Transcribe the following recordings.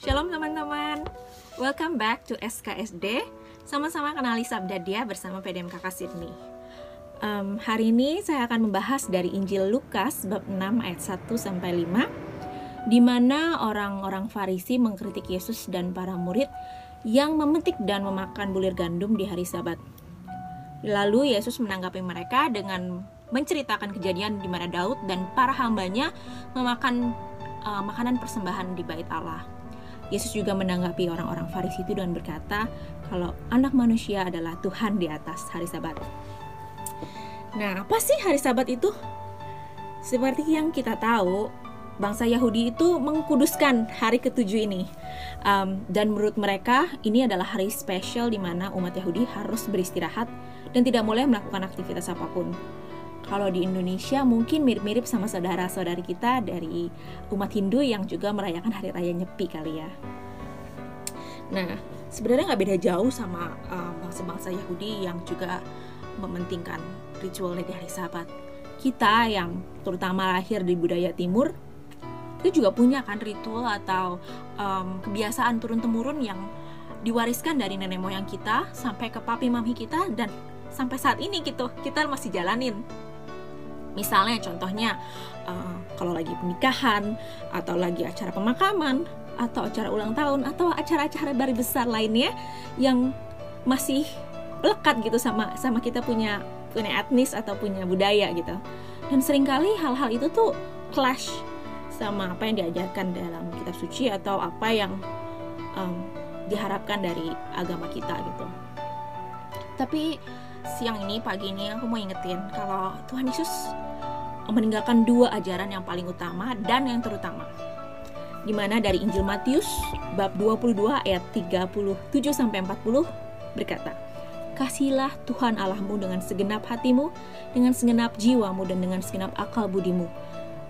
Shalom teman-teman Welcome back to SKSD Sama-sama kenali Sabda Dia bersama PDMK Sydney um, Hari ini saya akan membahas dari Injil Lukas bab 6 ayat 1 sampai 5 di mana orang-orang Farisi mengkritik Yesus dan para murid yang memetik dan memakan bulir gandum di hari Sabat. Lalu Yesus menanggapi mereka dengan menceritakan kejadian di mana Daud dan para hambanya memakan uh, makanan persembahan di bait Allah. Yesus juga menanggapi orang-orang Farisi itu dengan berkata kalau anak manusia adalah Tuhan di atas hari Sabat. Nah, apa sih hari Sabat itu? Seperti yang kita tahu, bangsa Yahudi itu mengkuduskan hari ketujuh ini. Um, dan menurut mereka, ini adalah hari spesial di mana umat Yahudi harus beristirahat dan tidak boleh melakukan aktivitas apa pun kalau di Indonesia mungkin mirip-mirip sama saudara-saudari kita dari umat Hindu yang juga merayakan hari raya Nyepi kali ya. Nah, sebenarnya nggak beda jauh sama bangsa bangsa-bangsa Yahudi yang juga mementingkan ritual di hari Sabat. Kita yang terutama lahir di budaya Timur itu juga punya kan ritual atau um, kebiasaan turun temurun yang diwariskan dari nenek moyang kita sampai ke papi mami kita dan sampai saat ini gitu kita masih jalanin Misalnya contohnya uh, kalau lagi pernikahan atau lagi acara pemakaman atau acara ulang tahun atau acara-acara bari besar lainnya yang masih lekat gitu sama sama kita punya punya etnis atau punya budaya gitu. Dan sering kali hal-hal itu tuh clash sama apa yang diajarkan dalam kitab suci atau apa yang um, diharapkan dari agama kita gitu. Tapi siang ini pagi ini aku mau ingetin kalau Tuhan Yesus meninggalkan dua ajaran yang paling utama dan yang terutama di mana dari Injil Matius bab 22 ayat 37 sampai 40 berkata Kasihilah Tuhan Allahmu dengan segenap hatimu, dengan segenap jiwamu dan dengan segenap akal budimu.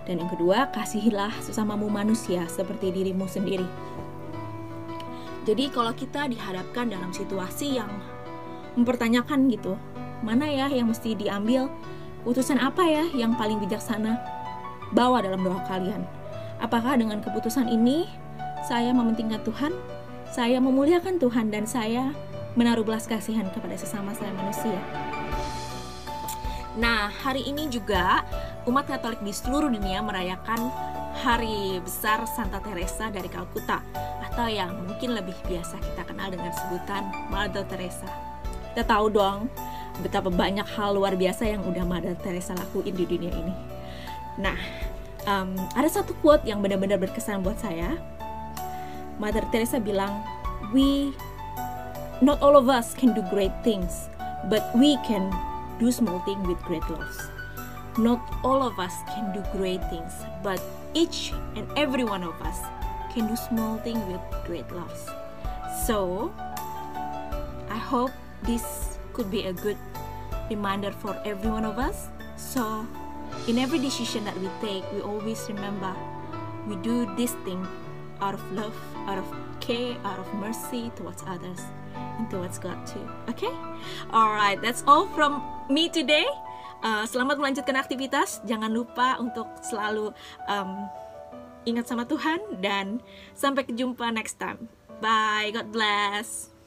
Dan yang kedua, kasihilah sesamamu manusia seperti dirimu sendiri. Jadi kalau kita dihadapkan dalam situasi yang mempertanyakan gitu, mana ya yang mesti diambil Putusan apa ya yang paling bijaksana? Bawa dalam doa kalian. Apakah dengan keputusan ini saya mementingkan Tuhan, saya memuliakan Tuhan dan saya menaruh belas kasihan kepada sesama saya manusia. Nah, hari ini juga umat Katolik di seluruh dunia merayakan hari besar Santa Teresa dari Kalkuta atau yang mungkin lebih biasa kita kenal dengan sebutan Mother Teresa. Kita tahu dong betapa banyak hal luar biasa yang udah Mother Teresa lakuin di dunia ini. Nah, um, ada satu quote yang benar-benar berkesan buat saya. Mother Teresa bilang, "We, not all of us can do great things, but we can do small things with great loss. Not all of us can do great things, but each and every one of us can do small things with great loss. So, I hope this could be a good reminder for every one of us. So, in every decision that we take, we always remember we do this thing out of love, out of care, out of mercy towards others and towards God too. Okay? Alright, that's all from me today. Uh, selamat melanjutkan aktivitas. Jangan lupa untuk selalu um, ingat sama Tuhan dan sampai jumpa next time. Bye. God bless.